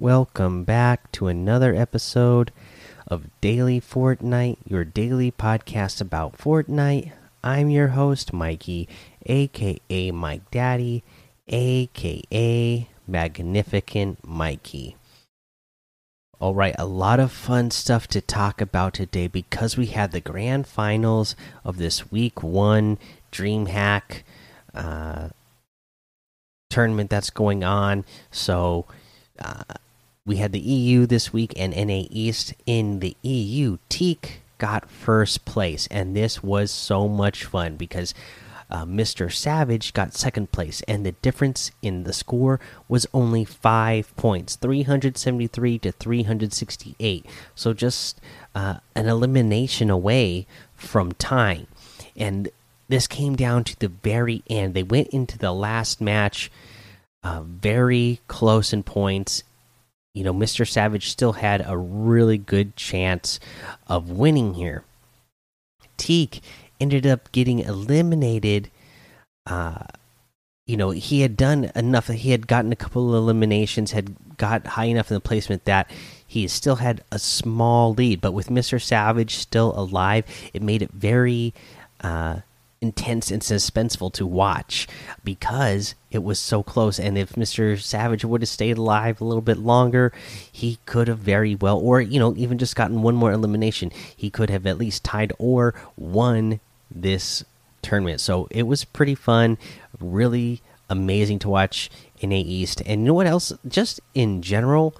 Welcome back to another episode of Daily Fortnite, your daily podcast about Fortnite. I'm your host, Mikey, aka Mike Daddy, aka Magnificent Mikey. All right, a lot of fun stuff to talk about today because we had the grand finals of this week one DreamHack uh, tournament that's going on. So, uh, we had the EU this week and NA East. In the EU, Teeq got first place, and this was so much fun because uh, Mr. Savage got second place, and the difference in the score was only five points 373 to 368. So just uh, an elimination away from tying. And this came down to the very end. They went into the last match uh, very close in points you know, Mr. Savage still had a really good chance of winning here. Teeq ended up getting eliminated. Uh, you know, he had done enough. He had gotten a couple of eliminations, had got high enough in the placement that he still had a small lead. But with Mr. Savage still alive, it made it very uh, intense and suspenseful to watch because it was so close. And if Mr. Savage would have stayed alive a little bit longer, he could have very well, or, you know, even just gotten one more elimination, he could have at least tied or won this tournament. So it was pretty fun, really amazing to watch in A East. And you know what else? Just in general,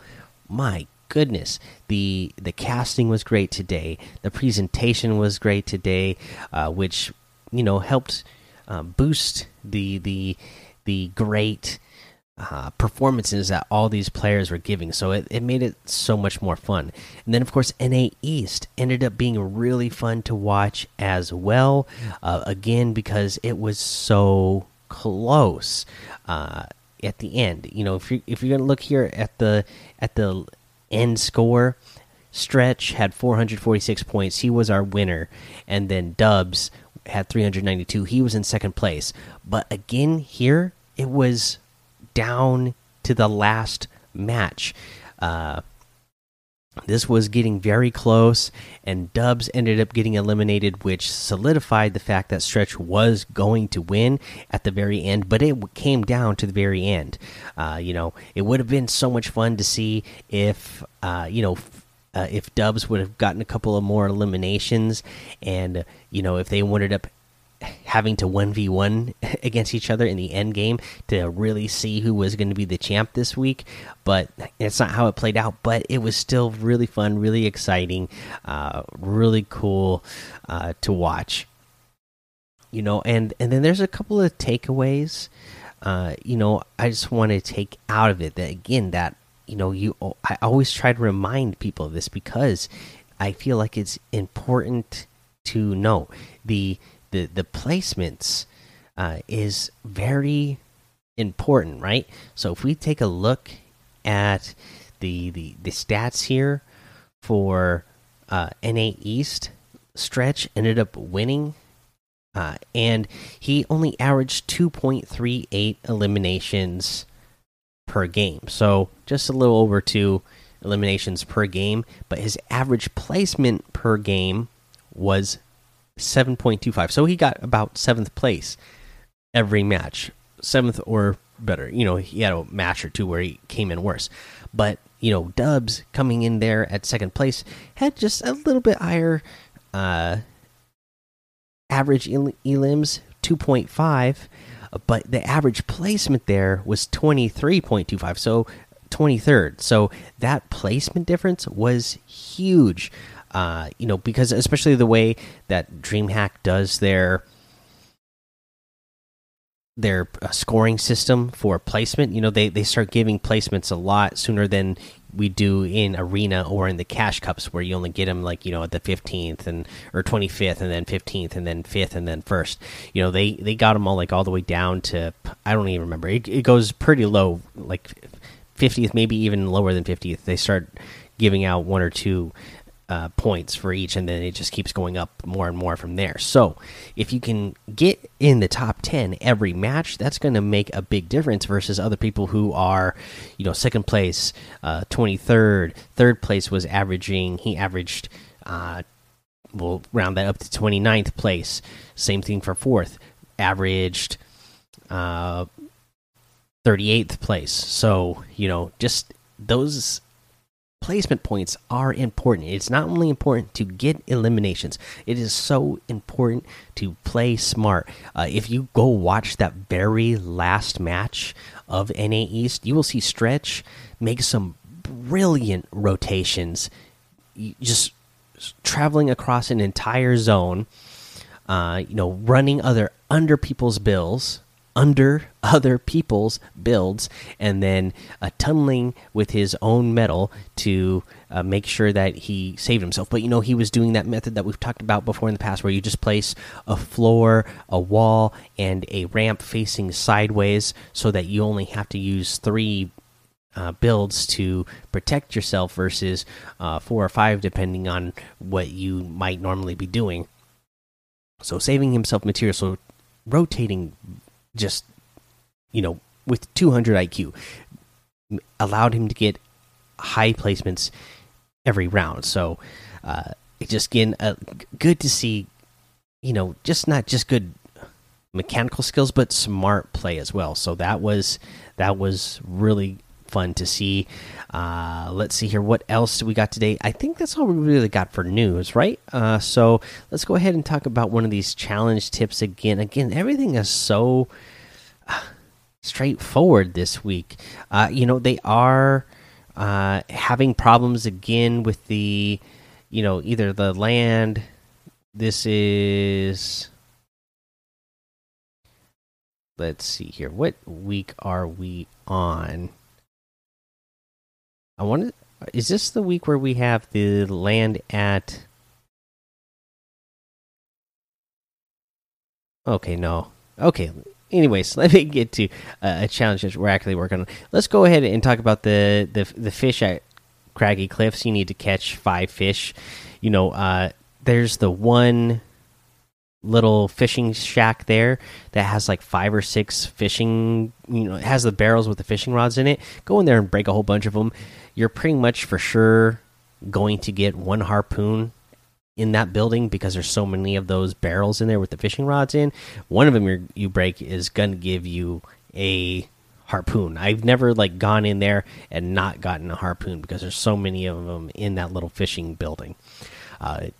my goodness the the casting was great today the presentation was great today uh, which you know helped uh, boost the the the great uh, performances that all these players were giving. So it, it made it so much more fun. And then, of course, NA East ended up being really fun to watch as well. Uh, again, because it was so close uh, at the end. You know, if you if you're gonna look here at the at the end score, Stretch had 446 points. He was our winner, and then Dubs had 392. He was in second place. But again, here it was down to the last match. Uh, this was getting very close, and Dubs ended up getting eliminated, which solidified the fact that Stretch was going to win at the very end. But it came down to the very end. Uh, you know, it would have been so much fun to see if, uh, you know, uh, if Dubs would have gotten a couple of more eliminations, and you know if they ended up having to one v one against each other in the end game to really see who was going to be the champ this week, but it's not how it played out. But it was still really fun, really exciting, uh, really cool uh, to watch. You know, and and then there's a couple of takeaways. Uh, you know, I just want to take out of it that again that you know you i always try to remind people of this because i feel like it's important to know. The the the placements uh, is very important right? So if we take a look at the the the stats here for uh, na east stretch ended up winning uh, and he only averaged 2.38 eliminations per game. So just a little over two eliminations per game, but his average placement per game was 7.25. So he got about seventh place every match, seventh or better. You know, he had a match or two where he came in worse, but you know, Dubs coming in there at second place had just a little bit higher uh, average elims, 2.5 but the average placement there was 23.25 so 23rd so that placement difference was huge uh, you know because especially the way that dreamhack does their their uh, scoring system for placement you know they they start giving placements a lot sooner than we do in arena or in the cash cups where you only get them like you know at the 15th and or 25th and then 15th and then 5th and then 1st you know they they got them all like all the way down to i don't even remember. It, it goes pretty low like 50th maybe even lower than 50th they start giving out one or two uh, points for each, and then it just keeps going up more and more from there. So, if you can get in the top 10 every match, that's going to make a big difference versus other people who are, you know, second place, uh, 23rd, third place was averaging, he averaged, uh, we'll round that up to 29th place. Same thing for fourth, averaged uh, 38th place. So, you know, just those placement points are important. It's not only important to get eliminations, it is so important to play smart. Uh, if you go watch that very last match of NA East, you will see Stretch make some brilliant rotations, just traveling across an entire zone. Uh, you know, running other under people's bills under other people's builds and then uh, tunneling with his own metal to uh, make sure that he saved himself. But you know, he was doing that method that we've talked about before in the past where you just place a floor, a wall, and a ramp facing sideways so that you only have to use three. Uh, builds to protect yourself versus uh, four or five, depending on what you might normally be doing. So, saving himself material, so rotating just you know with 200 IQ allowed him to get high placements every round. So uh, it just again uh, good to see, you know, just not just good mechanical skills, but smart play as well. So that was that was really fun to see. Uh, let's see here. What else do we got today? I think that's all we really got for news, right? Uh, so let's go ahead and talk about one of these challenge tips again. Again, everything is so straightforward this week. Uh, you know, they are uh, having problems again with the, you know, either the land. This is. Let's see here. What week are we on? I want to. Is this the week where we have the land at? Okay, no. Okay, anyways, let me get to uh, a challenge that we're actually working on. Let's go ahead and talk about the the the fish at Craggy Cliffs. You need to catch five fish. You know, uh, there's the one little fishing shack there that has like five or six fishing. You know, it has the barrels with the fishing rods in it. Go in there and break a whole bunch of them. You're pretty much for sure going to get one harpoon in that building because there's so many of those barrels in there with the fishing rods in. One of them you break is going to give you a harpoon. I've never like gone in there and not gotten a harpoon because there's so many of them in that little fishing building. Uh,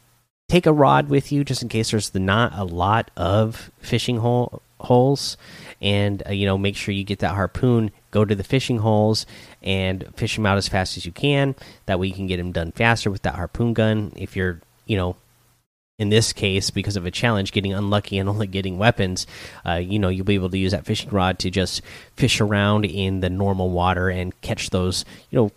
take a rod with you just in case there's the, not a lot of fishing hole, holes, and uh, you know make sure you get that harpoon. Go to the fishing holes and fish them out as fast as you can. That way you can get them done faster with that harpoon gun. If you're you know, in this case, because of a challenge, getting unlucky and only getting weapons, uh, you know, you'll be able to use that fishing rod to just fish around in the normal water and catch those, you know,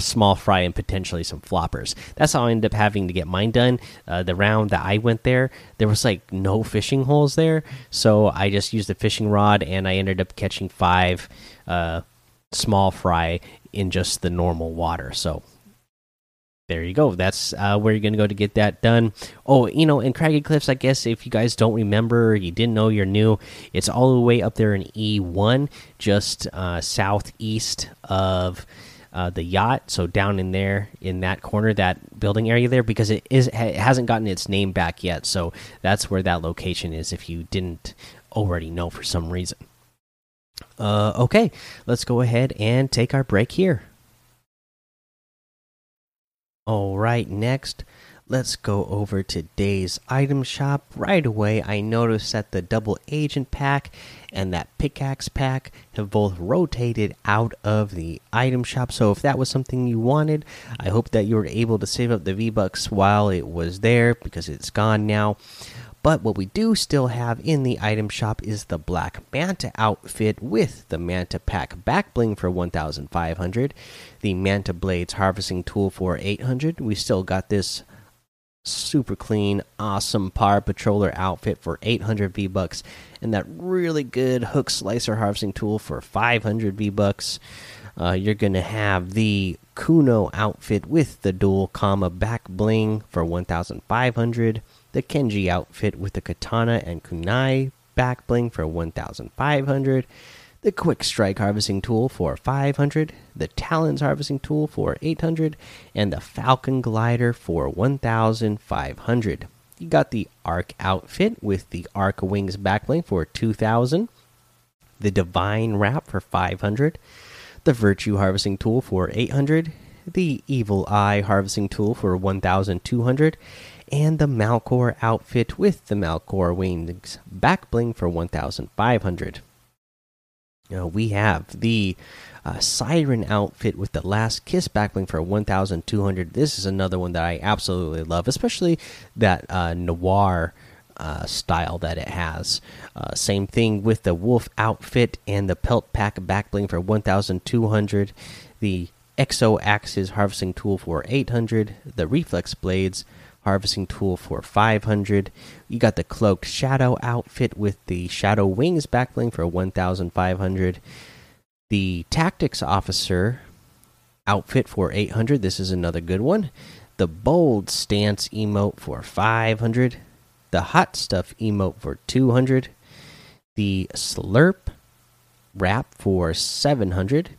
small fry and potentially some floppers. That's how I ended up having to get mine done. Uh, the round that I went there, there was like no fishing holes there, so I just used the fishing rod and I ended up catching five uh, small fry in just the normal water. So there you go. That's uh, where you're going to go to get that done. Oh, you know, in Craggy Cliffs, I guess if you guys don't remember, you didn't know you're new, it's all the way up there in E1, just uh, southeast of uh, the yacht. So down in there, in that corner, that building area there, because it is it hasn't gotten its name back yet. So that's where that location is. If you didn't already know for some reason. Uh, okay, let's go ahead and take our break here. All right, next, let's go over today's item shop. Right away, I noticed that the double agent pack and that pickaxe pack have both rotated out of the item shop. So, if that was something you wanted, I hope that you were able to save up the V Bucks while it was there because it's gone now. But what we do still have in the item shop is the Black Manta outfit with the Manta Pack back bling for 1,500, the Manta Blades harvesting tool for 800. We still got this super clean, awesome Power Patroller outfit for 800 V bucks, and that really good hook slicer harvesting tool for 500 V bucks. Uh, you're gonna have the Kuno outfit with the Dual Kama back bling for 1500, the Kenji outfit with the katana and kunai back bling for 1500, the quick strike harvesting tool for 500, the talons harvesting tool for 800, and the falcon glider for 1500. You got the arc outfit with the arc wings backbling for 2000, the divine wrap for 500, the virtue harvesting tool for 800, the evil eye harvesting tool for 1200, and the Malcore outfit with the Malcore wings backbling for 1500. Now we have the uh, Siren outfit with the Last Kiss backbling for 1200. This is another one that I absolutely love, especially that uh, noir uh, style that it has. Uh, same thing with the Wolf outfit and the Pelt Pack backbling for 1200. The Exo Axes harvesting tool for 800. The Reflex Blades harvesting tool for 500 you got the cloaked shadow outfit with the shadow wings backbling for 1500 the tactics officer outfit for 800 this is another good one. The bold stance emote for 500 the hot stuff emote for 200 the slurp wrap for 700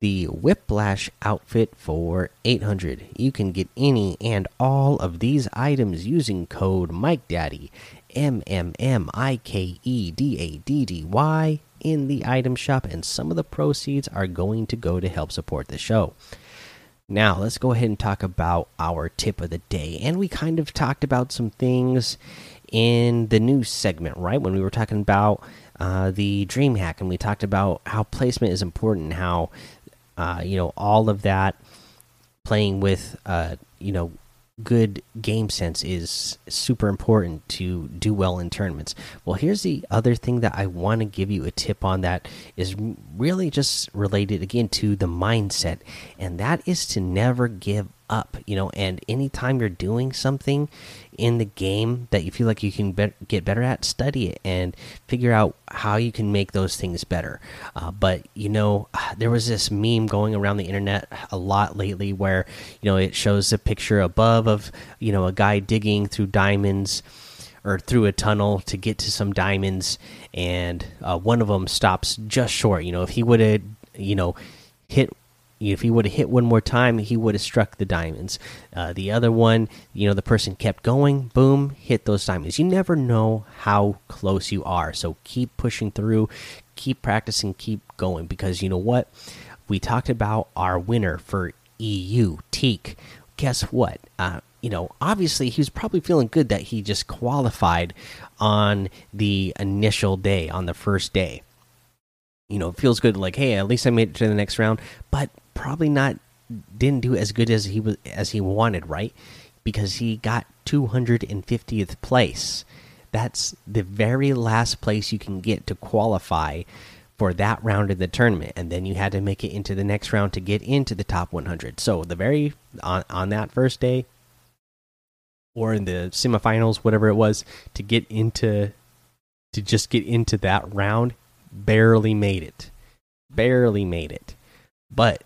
the Whiplash outfit for 800. You can get any and all of these items using code MikeDaddy, M M M I K E D A D D Y, in the item shop, and some of the proceeds are going to go to help support the show. Now, let's go ahead and talk about our tip of the day. And we kind of talked about some things in the news segment, right? When we were talking about uh, the dream hack, and we talked about how placement is important, how uh, you know all of that playing with uh, you know good game sense is super important to do well in tournaments. Well, here's the other thing that I want to give you a tip on that is really just related again to the mindset, and that is to never give up, you know, and anytime you're doing something in the game that you feel like you can be get better at, study it and figure out how you can make those things better. Uh, but you know, there was this meme going around the internet a lot lately where you know it shows a picture above of you know a guy digging through diamonds or through a tunnel to get to some diamonds, and uh, one of them stops just short. You know, if he would have you know hit if he would have hit one more time, he would have struck the diamonds. Uh, the other one, you know, the person kept going, boom, hit those diamonds. You never know how close you are, so keep pushing through, keep practicing, keep going because you know what? We talked about our winner for EU Teeq. Guess what? Uh, you know, obviously he was probably feeling good that he just qualified on the initial day, on the first day you know, it feels good. Like, hey, at least I made it to the next round. But probably not didn't do as good as he was as he wanted, right? Because he got 250th place. That's the very last place you can get to qualify for that round of the tournament and then you had to make it into the next round to get into the top 100. So the very on on that first day or in the semifinals whatever it was to get into to just get into that round barely made it. Barely made it. But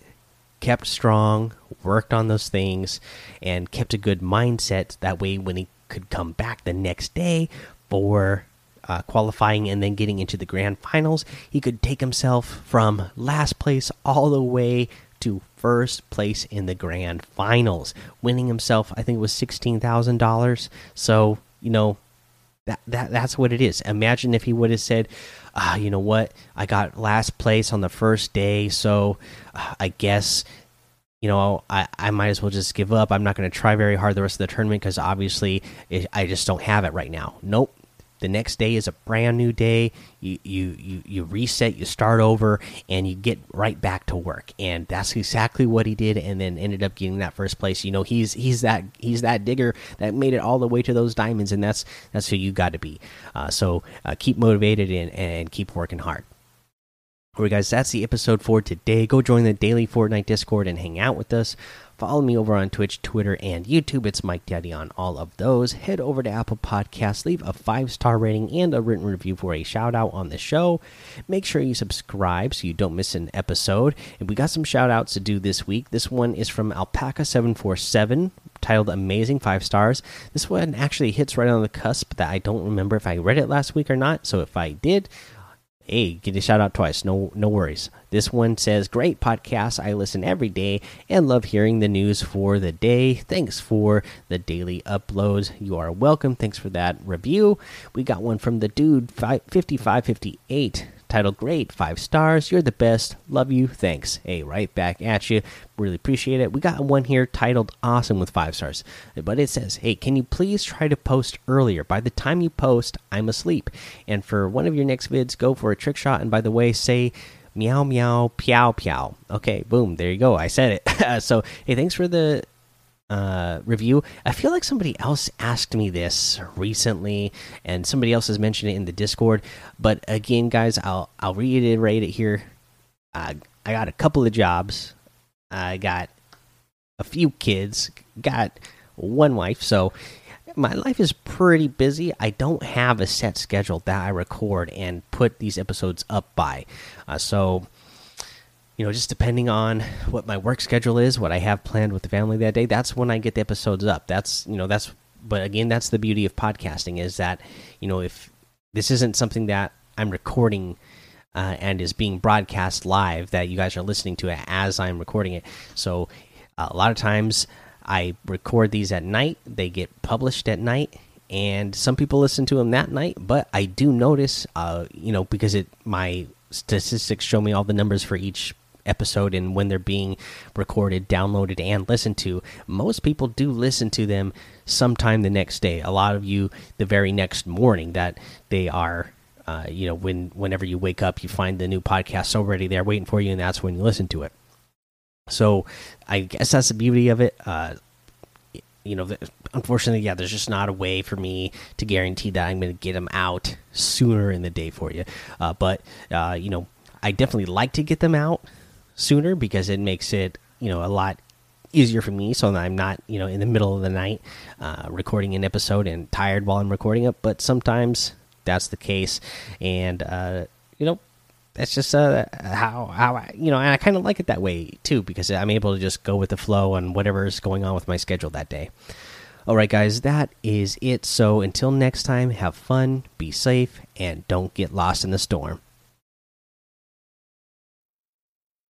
kept strong, worked on those things, and kept a good mindset. That way, when he could come back the next day for uh, qualifying and then getting into the grand finals, he could take himself from last place all the way to first place in the grand finals, winning himself, I think it was $16,000. So, you know, that, that that's what it is. Imagine if he would have said, ah, you know what? I got last place on the first day, so uh, I guess you know I I might as well just give up. I'm not going to try very hard the rest of the tournament because obviously it, I just don't have it right now. Nope. The next day is a brand new day. You, you you you reset, you start over, and you get right back to work. And that's exactly what he did, and then ended up getting that first place. You know, he's he's that he's that digger that made it all the way to those diamonds, and that's that's who you got to be. Uh, so uh, keep motivated and and keep working hard. All right, guys, that's the episode for today. Go join the daily Fortnite Discord and hang out with us. Follow me over on Twitch, Twitter, and YouTube. It's Mike Daddy on all of those. Head over to Apple Podcasts, leave a five star rating and a written review for a shout out on the show. Make sure you subscribe so you don't miss an episode. And we got some shout outs to do this week. This one is from Alpaca747, titled Amazing Five Stars. This one actually hits right on the cusp that I don't remember if I read it last week or not. So if I did, hey, get a shout out twice. No, no worries. This one says, "Great podcast. I listen every day and love hearing the news for the day. Thanks for the daily uploads. You are welcome. Thanks for that review. We got one from the dude fifty five fifty eight titled Great, five stars. You're the best. Love you. Thanks. Hey, right back at you. Really appreciate it. We got one here titled Awesome with five stars. But it says, Hey, can you please try to post earlier? By the time you post, I'm asleep. And for one of your next vids, go for a trick shot. And by the way, say, meow meow piao piao okay boom there you go i said it so hey thanks for the uh, review. I feel like somebody else asked me this recently, and somebody else has mentioned it in the Discord. But again, guys, I'll I'll reiterate it here. Uh, I got a couple of jobs. I got a few kids. Got one wife, so my life is pretty busy. I don't have a set schedule that I record and put these episodes up by. Uh, so you know, just depending on what my work schedule is, what I have planned with the family that day, that's when I get the episodes up. That's, you know, that's, but again, that's the beauty of podcasting is that, you know, if this isn't something that I'm recording uh, and is being broadcast live, that you guys are listening to it as I'm recording it. So uh, a lot of times I record these at night, they get published at night. And some people listen to them that night, but I do notice, uh, you know, because it my statistics show me all the numbers for each episode and when they're being recorded, downloaded, and listened to, most people do listen to them sometime the next day. A lot of you, the very next morning, that they are. Uh, you know, when whenever you wake up, you find the new podcast already there waiting for you, and that's when you listen to it. So, I guess that's the beauty of it. Uh, you know, unfortunately, yeah, there's just not a way for me to guarantee that I'm going to get them out sooner in the day for you. Uh, but uh, you know, I definitely like to get them out sooner because it makes it you know a lot easier for me so I'm not you know in the middle of the night uh, recording an episode and tired while I'm recording it. But sometimes that's the case, and uh, you know that's just uh, how how I, you know, and I kind of like it that way too because I'm able to just go with the flow on whatever is going on with my schedule that day. All right, guys, that is it. So until next time, have fun, be safe, and don't get lost in the storm.